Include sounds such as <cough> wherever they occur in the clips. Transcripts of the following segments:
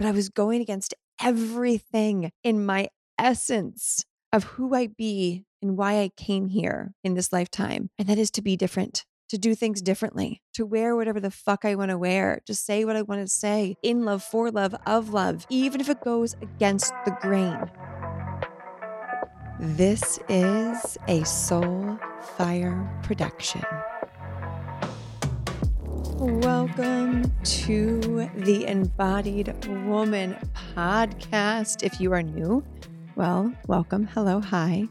but I was going against everything in my essence of who I be and why I came here in this lifetime. And that is to be different, to do things differently, to wear whatever the fuck I want to wear, to say what I want to say in love, for love, of love, even if it goes against the grain. This is a Soul Fire production. Welcome to the Embodied Woman podcast. If you are new, well, welcome. Hello, hi.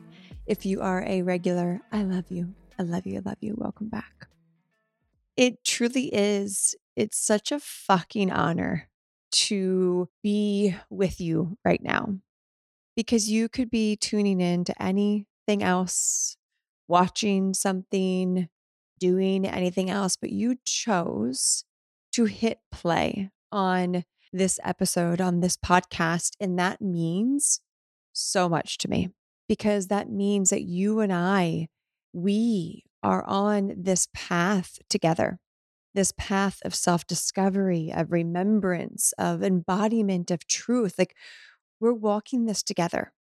If you are a regular, I love you. I love you. I love you. Welcome back. It truly is. It's such a fucking honor to be with you right now because you could be tuning in to anything else, watching something, doing anything else, but you chose to hit play on this episode, on this podcast. And that means so much to me because that means that you and I, we are on this path together, this path of self discovery, of remembrance, of embodiment of truth. Like we're walking this together.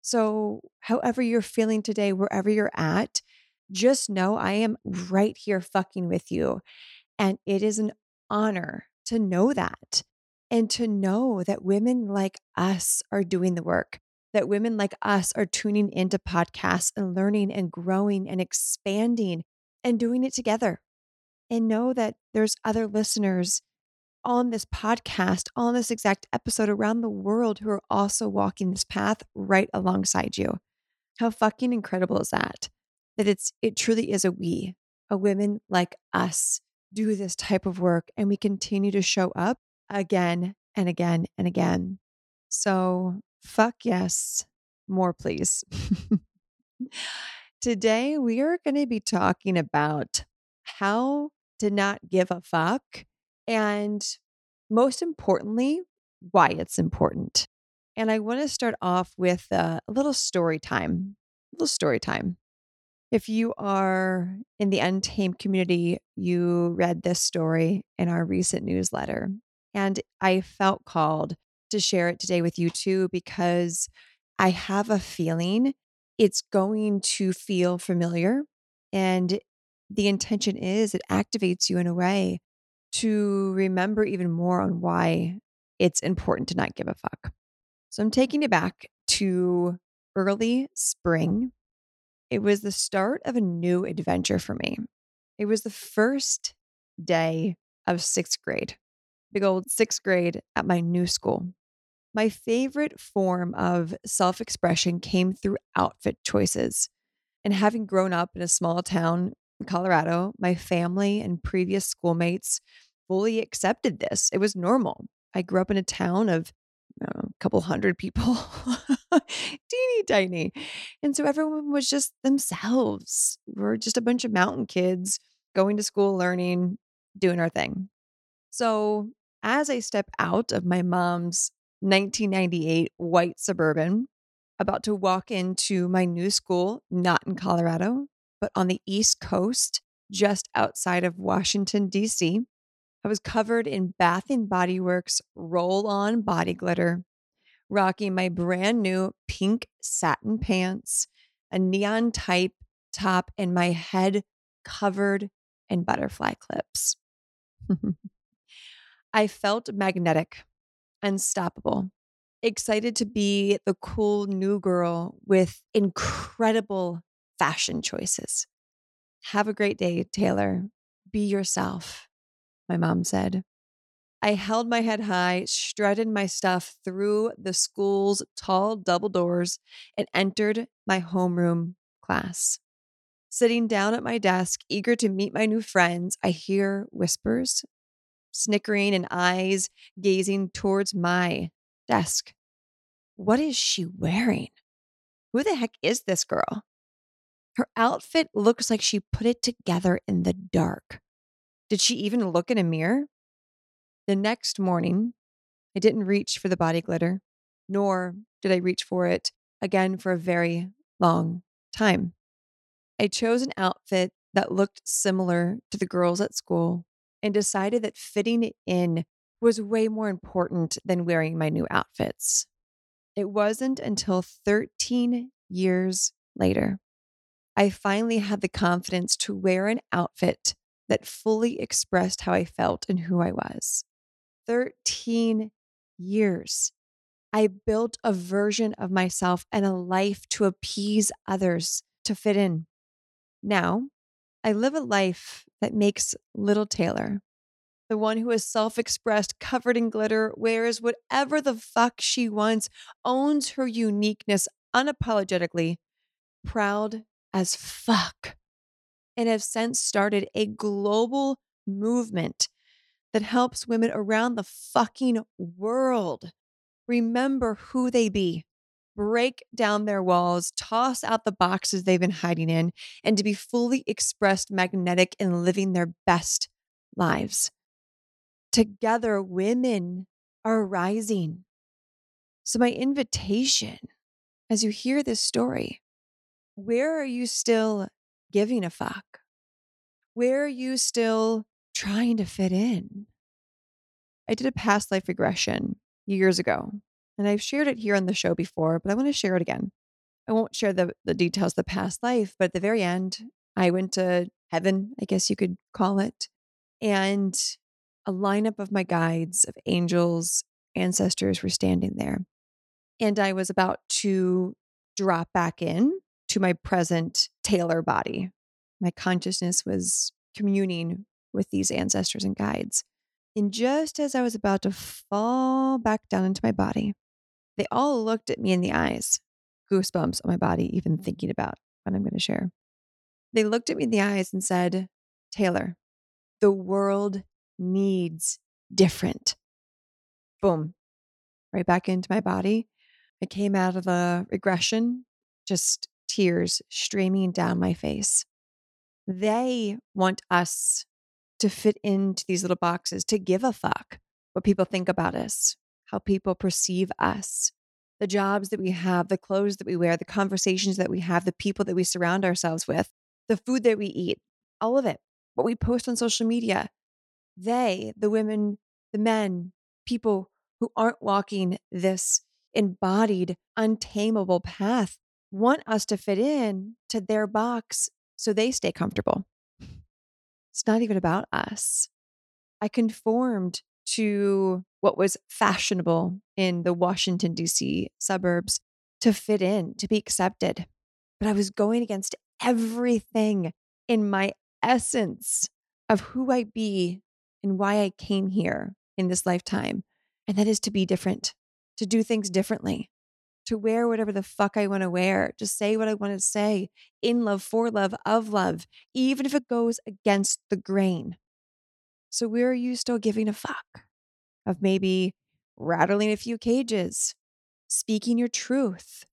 So, however you're feeling today, wherever you're at, just know I am right here fucking with you. And it is an honor to know that and to know that women like us are doing the work, that women like us are tuning into podcasts and learning and growing and expanding and doing it together. And know that there's other listeners on this podcast, on this exact episode around the world who are also walking this path right alongside you. How fucking incredible is that? That it's it truly is a we, a women like us do this type of work and we continue to show up again and again and again. So, fuck yes, more please. <laughs> Today, we are going to be talking about how to not give a fuck and most importantly, why it's important. And I want to start off with a, little story time. A little story time. If you are in the Untamed community, you read this story in our recent newsletter. And I felt called to share it today with you too, because I have a feeling it's going to feel familiar. And the intention is it activates you in a way to remember even more on why it's important to not give a fuck. So I'm taking it back to early spring it was the start of a new adventure for me. It was the first day of sixth grade, big old sixth grade at my new school. My favorite form of self expression came through outfit choices. And having grown up in a small town in Colorado, my family and previous schoolmates fully accepted this. It was normal. I grew up in a town of know, a couple hundred people, <laughs> <laughs> teeny tiny. And so everyone was just themselves. We're just a bunch of mountain kids going to school, learning, doing our thing. So as I step out of my mom's 1998 white suburban, about to walk into my new school, not in Colorado, but on the East Coast, just outside of Washington, D.C. I was covered in Bath and Body Works roll on body glitter, rocking my brand new pink satin pants, a neon type top, and my head covered in butterfly clips. <laughs> I felt magnetic, unstoppable, excited to be the cool new girl with incredible fashion choices. Have a great day, Taylor. Be yourself my mom said. I held my head high, strutted my stuff through the school's tall double doors, and entered my homeroom class. Sitting down at my desk, eager to meet my new friends, I hear whispers, snickering, and eyes gazing towards my desk. What is she wearing? Who the heck is this girl? Her outfit looks like she put it together in the dark. Did she even look in a mirror? The next morning, I didn't reach for the body glitter, nor did I reach for it again for a very long time. I chose an outfit that looked similar to the girls at school and decided that fitting it in was way more important than wearing my new outfits. It wasn't until 13 years later I finally had the confidence to wear an outfit that fully expressed how I felt and who I was. 13 years. I built a version of myself and a life to appease others, to fit in. Now, I live a life that makes little Taylor, the one who is self expressed, covered in glitter, wears whatever the fuck she wants, owns her uniqueness unapologetically, proud as fuck, and have since started a global movement that helps women around the fucking world remember who they be, break down their walls, toss out the boxes they've been hiding in, and to be fully expressed, magnetic, and living their best lives. Together, women are rising. So, my invitation as you hear this story, where are you still giving a fuck? Where are you still trying to fit in? I did a past life regression years ago, and I've shared it here on the show before, but I want to share it again. I won't share the, the details of the past life, but at the very end, I went to heaven, I guess you could call it. And a lineup of my guides, of angels, ancestors were standing there. And I was about to drop back in to my present Taylor body. My consciousness was communing with these ancestors and guides. And just as I was about to fall back down into my body, they all looked at me in the eyes, goosebumps on my body, even mm-hmm. thinking about what I'm going to share. They looked at me in the eyes and said, Taylor, the world needs different. Boom, right back into my body. I came out of the regression, just tears streaming down my face. They want us to fit into these little boxes, to give a fuck what people think about us, how people perceive us, the jobs that we have, the clothes that we wear, the conversations that we have, the people that we surround ourselves with, the food that we eat, all of it, what we post on social media. They, the women, the men, people who aren't walking this embodied, untamable path want us to fit in to their box so they stay comfortable. It's not even about us. I conformed to what was fashionable in the Washington, D.C. suburbs to fit in, to be accepted. But I was going against everything in my essence of who I be and why I came here in this lifetime. And that is to be different, to do things differently, to wear whatever the fuck I want to wear, to say what I want to say in love, for love, of love, even if it goes against the grain. So, where are you still giving a fuck? Of maybe rattling a few cages, speaking your truth.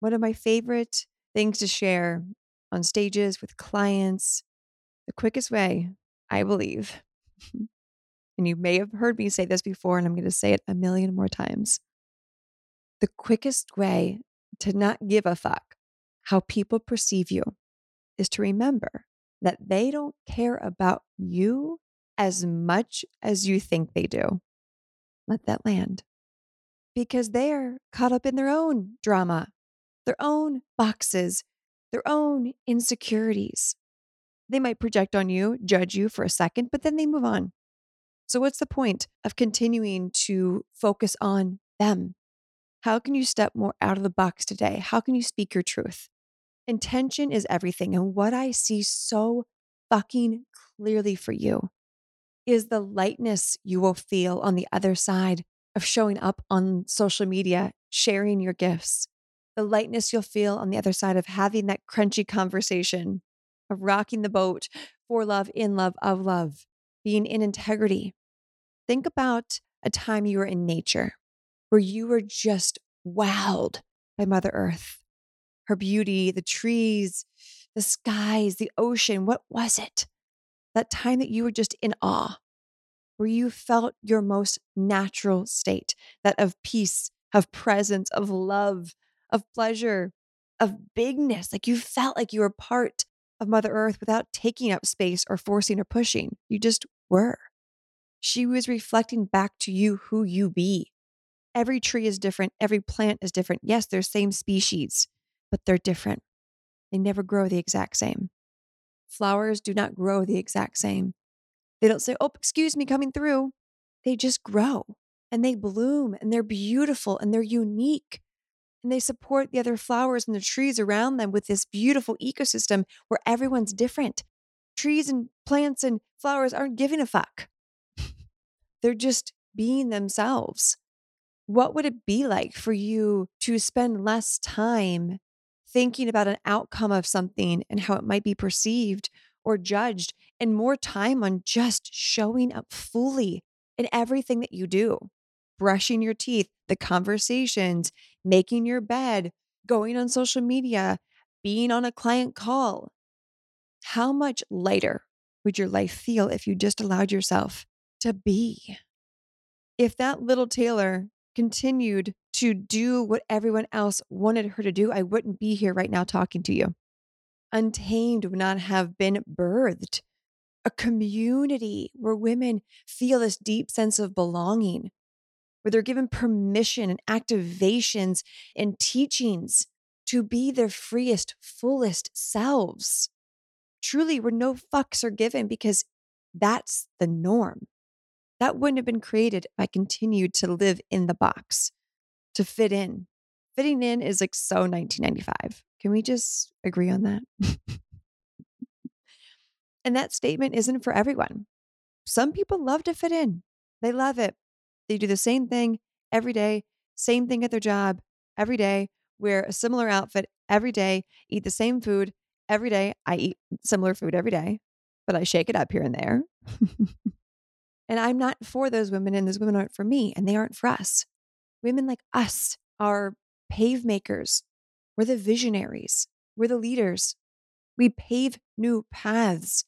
One of my favorite things to share on stages with clients, the quickest way, I believe, <laughs> and you may have heard me say this before, and I'm going to say it a million more times the quickest way to not give a fuck how people perceive you is to remember that they don't care about you as much as you think they do. Let that land. Because they're caught up in their own drama, their own boxes, their own insecurities. They might project on you, judge you for a second, but then they move on. So, what's the point of continuing to focus on them how can you step more out of the box today? How can you speak your truth? Intention is everything. And what I see so fucking clearly for you is the lightness you will feel on the other side of showing up on social media, sharing your gifts, the lightness you'll feel on the other side of having that crunchy conversation, of rocking the boat for love, in love, of love, being in integrity. Think about a time you were in nature where you were just wowed by Mother Earth, her beauty, the trees, the skies, the ocean. What was it? That time that you were just in awe, where you felt your most natural state, that of peace, of presence, of love, of pleasure, of bigness. Like you felt like you were part of Mother Earth without taking up space or forcing or pushing. You just were. She was reflecting back to you who you be. Every tree is different. Every plant is different. Yes, they're same species, but they're different. They never grow the exact same. Flowers do not grow the exact same. They don't say, Oh, excuse me, coming through. They just grow and they bloom and they're beautiful and they're unique. And they support the other flowers and the trees around them with this beautiful ecosystem where everyone's different. Trees and plants and flowers aren't giving a fuck. They're just being themselves. What would it be like for you to spend less time thinking about an outcome of something and how it might be perceived or judged, and more time on just showing up fully in everything that you do? Brushing your teeth, the conversations, making your bed, going on social media, being on a client call. How much lighter would your life feel if you just allowed yourself to be? If that little Taylor continued to do what everyone else wanted her to do, I wouldn't be here right now talking to you. Untamed would not have been birthed. A community where women feel this deep sense of belonging, where they're given permission and activations and teachings to be their freest, fullest selves. Truly, where no fucks are given because that's the norm. That wouldn't have been created if I continued to live in the box, to fit in. Fitting in is like so 1995. Can we just agree on that? <laughs> and that statement isn't for everyone. Some people love to fit in, they love it. They do the same thing every day, same thing at their job every day, wear a similar outfit every day, eat the same food every day. I eat similar food every day, but I shake it up here and there. <laughs> And I'm not for those women, and those women aren't for me, and they aren't for us. Women like us are pave makers. We're the visionaries. We're the leaders. We pave new paths.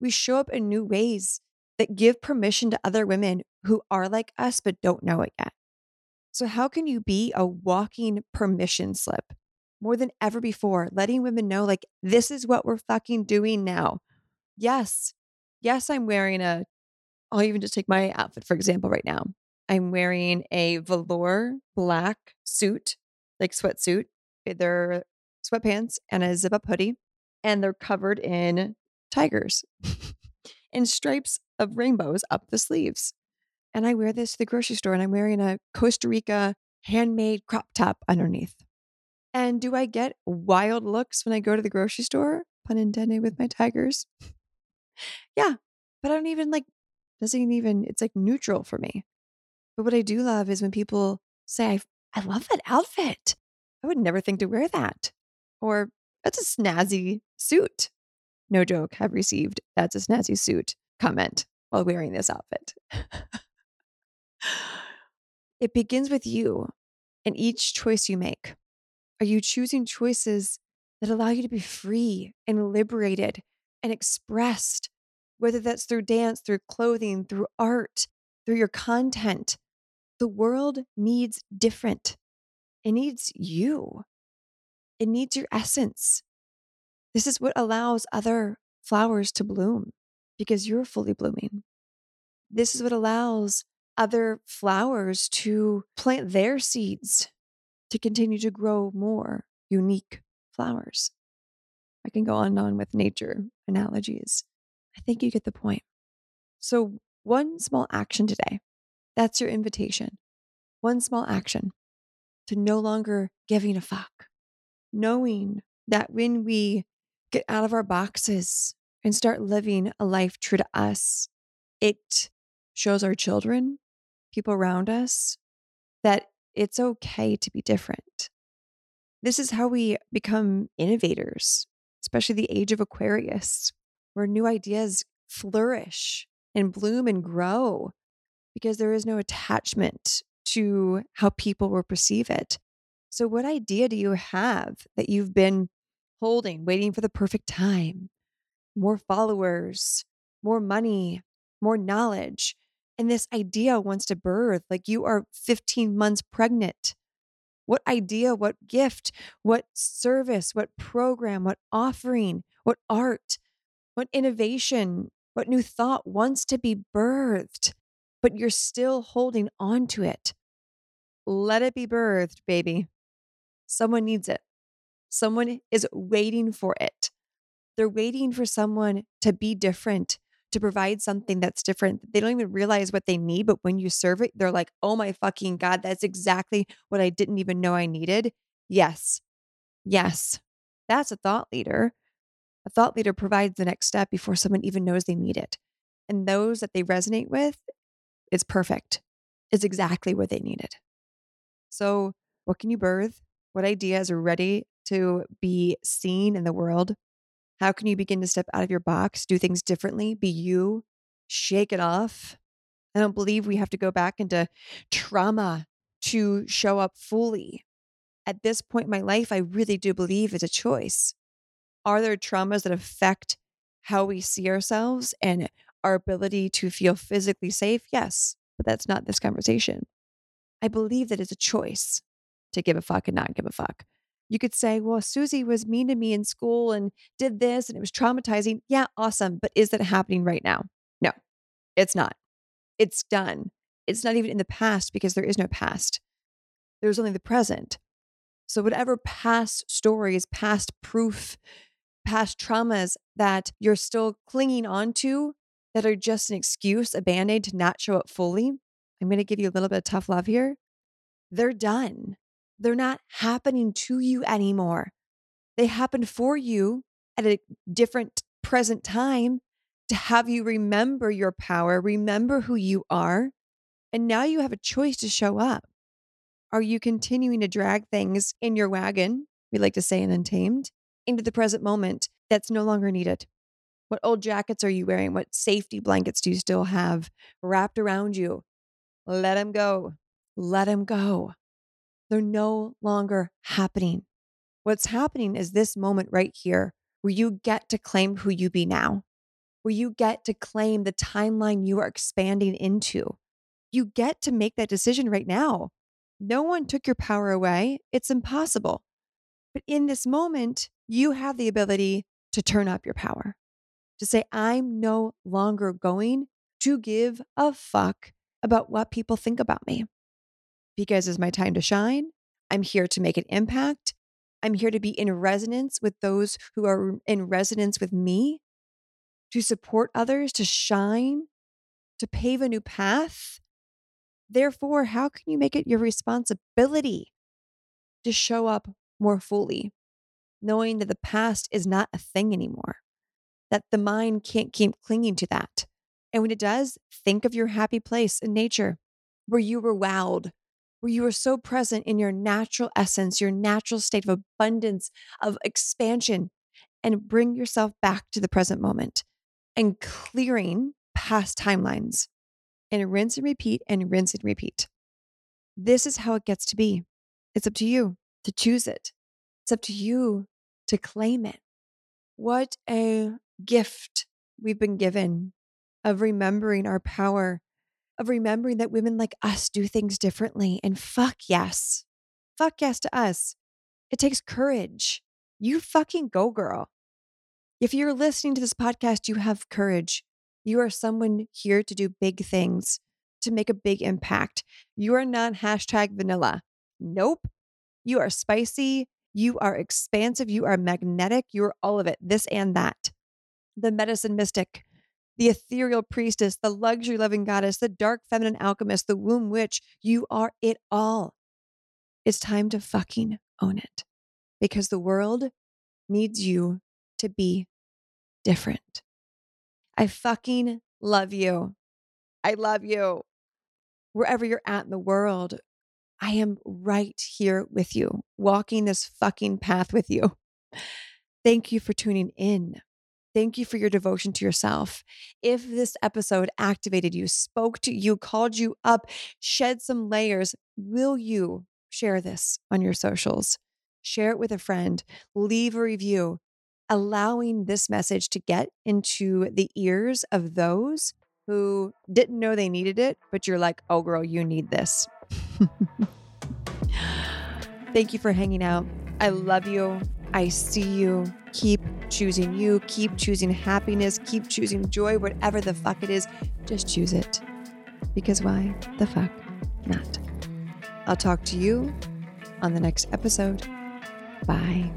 We show up in new ways that give permission to other women who are like us but don't know it yet. So, how can you be a walking permission slip more than ever before, letting women know, like, this is what we're fucking doing now? Yes. Yes, I'm wearing a I'll even just take my outfit, for example, right now. I'm wearing a velour black suit, like sweatsuit. Eh, they're sweatpants and a zip up hoodie, and they're covered in tigers <laughs> and stripes of rainbows up the sleeves. And I wear this to the grocery store, and I'm wearing a Costa Rica handmade crop top underneath. And do I get wild looks when I go to the grocery store? Pun intended with my tigers. <laughs> yeah, but I don't even like doesn't even, it's like neutral for me. But what I do love is when people say, I, I love that outfit. I would never think to wear that. Or that's a snazzy suit. No joke, have received that's a snazzy suit comment while wearing this outfit. it begins with you and each choice you make. Are you choosing choices that allow you to be free and liberated and expressed whether that's through dance, through clothing, through art, through your content. The world needs different. It needs you. It needs your essence. This is what allows other flowers to bloom because you're fully blooming. This is what allows other flowers to plant their seeds to continue to grow more unique flowers. I can go on and on with nature analogies. I think you get the point. So, one small action today, that's your invitation. One small action to no longer giving a fuck, knowing that when we get out of our boxes and start living a life true to us, it shows our children, people around us, that it's okay to be different. This is how we become innovators, especially the age of Aquarius where new ideas flourish and bloom and grow because there is no attachment to how people will perceive it. So, what idea do you have that you've been holding, waiting for the perfect time? More followers, more money, more knowledge. And this idea wants to birth like you are 15 months pregnant. What idea, what gift, what service, what program, what offering, what art what innovation, what new thought wants to be birthed but you're still holding on to it. Let it be birthed, baby. Someone needs it. Someone is waiting for it. They're waiting for someone to be different, to provide something that's different. They don't even realize what they need, but when you serve it, they're like, oh my fucking God, that's exactly what I didn't even know I needed. Yes. Yes. That's a thought leader. A thought leader provides the next step before someone even knows they need it. And those that they resonate with, it's perfect. It's exactly what they needed. So, what can you birth? What ideas are ready to be seen in the world? How can you begin to step out of your box, do things differently, be you, shake it off? I don't believe we have to go back into trauma to show up fully. At this point in my life, I really do believe it's a choice. Are there traumas that affect how we see ourselves and our ability to feel physically safe? Yes, but that's not this conversation. I believe that it's a choice to give a fuck and not give a fuck. You could say, well, Susie was mean to me in school and did this and it was traumatizing. Yeah, awesome. But is that happening right now? No, it's not. It's done. It's not even in the past because there is no past. There's only the present. So, whatever past stories, past proof, past traumas that you're still clinging on to that are just an excuse, a band aid to not show up fully, I'm going to give you a little bit of tough love here. They're done. They're not happening to you anymore. They happened for you at a different present time to have you remember your power, remember who you are. And now you have a choice to show up. Are you continuing to drag things in your wagon, we like to say in Untamed, into the present moment that's no longer needed? What old jackets are you wearing? What safety blankets do you still have wrapped around you? Let them go. Let them go. They're no longer happening. What's happening is this moment right here where you get to claim who you be now, where you get to claim the timeline you are expanding into. You get to make that decision right now. No one took your power away. It's impossible. But in this moment, you have the ability to turn up your power, to say, I'm no longer going to give a fuck about what people think about me because it's my time to shine. I'm here to make an impact. I'm here to be in resonance with those who are in resonance with me, to support others, to shine, to pave a new path. Therefore, how can you make it your responsibility to show up more fully, knowing that the past is not a thing anymore, that the mind can't keep clinging to that? And when it does, think of your happy place in nature where you were wowed where you were so present in your natural essence, your natural state of abundance, of expansion, and bring yourself back to the present moment and clearing past timelines and rinse and repeat and rinse and repeat. This is how it gets to be. It's up to you to choose it. It's up to you to claim it. What a gift we've been given of remembering our power of remembering that women like us do things differently. And fuck yes. Fuck yes to us. It takes courage. You fucking go, girl. If you're listening to this podcast, you have courage. You are someone here to do big things, to make a big impact. You are not hashtag vanilla. Nope. You are spicy. You are expansive. You are magnetic. You are all of it, this and that. The medicine mystic, the ethereal priestess, the luxury loving goddess, the dark feminine alchemist, the womb witch. You are it all. It's time to fucking own it because the world needs you to be different. I fucking love you. I love you. Wherever you're at in the world, I am right here with you, walking this fucking path with you. Thank you for tuning in. Thank you for your devotion to yourself. If this episode activated you, spoke to you, called you up, shed some layers, will you share this on your socials? Share it with a friend, leave a review, allowing this message to get into the ears of those who didn't know they needed it, but you're like, oh, girl, you need this. <laughs> Thank you for hanging out. I love you. I see you. Keep choosing you. Keep choosing happiness. Keep choosing joy, whatever the fuck it is. Just choose it. because why the fuck not? I'll talk to you on the next episode. Bye.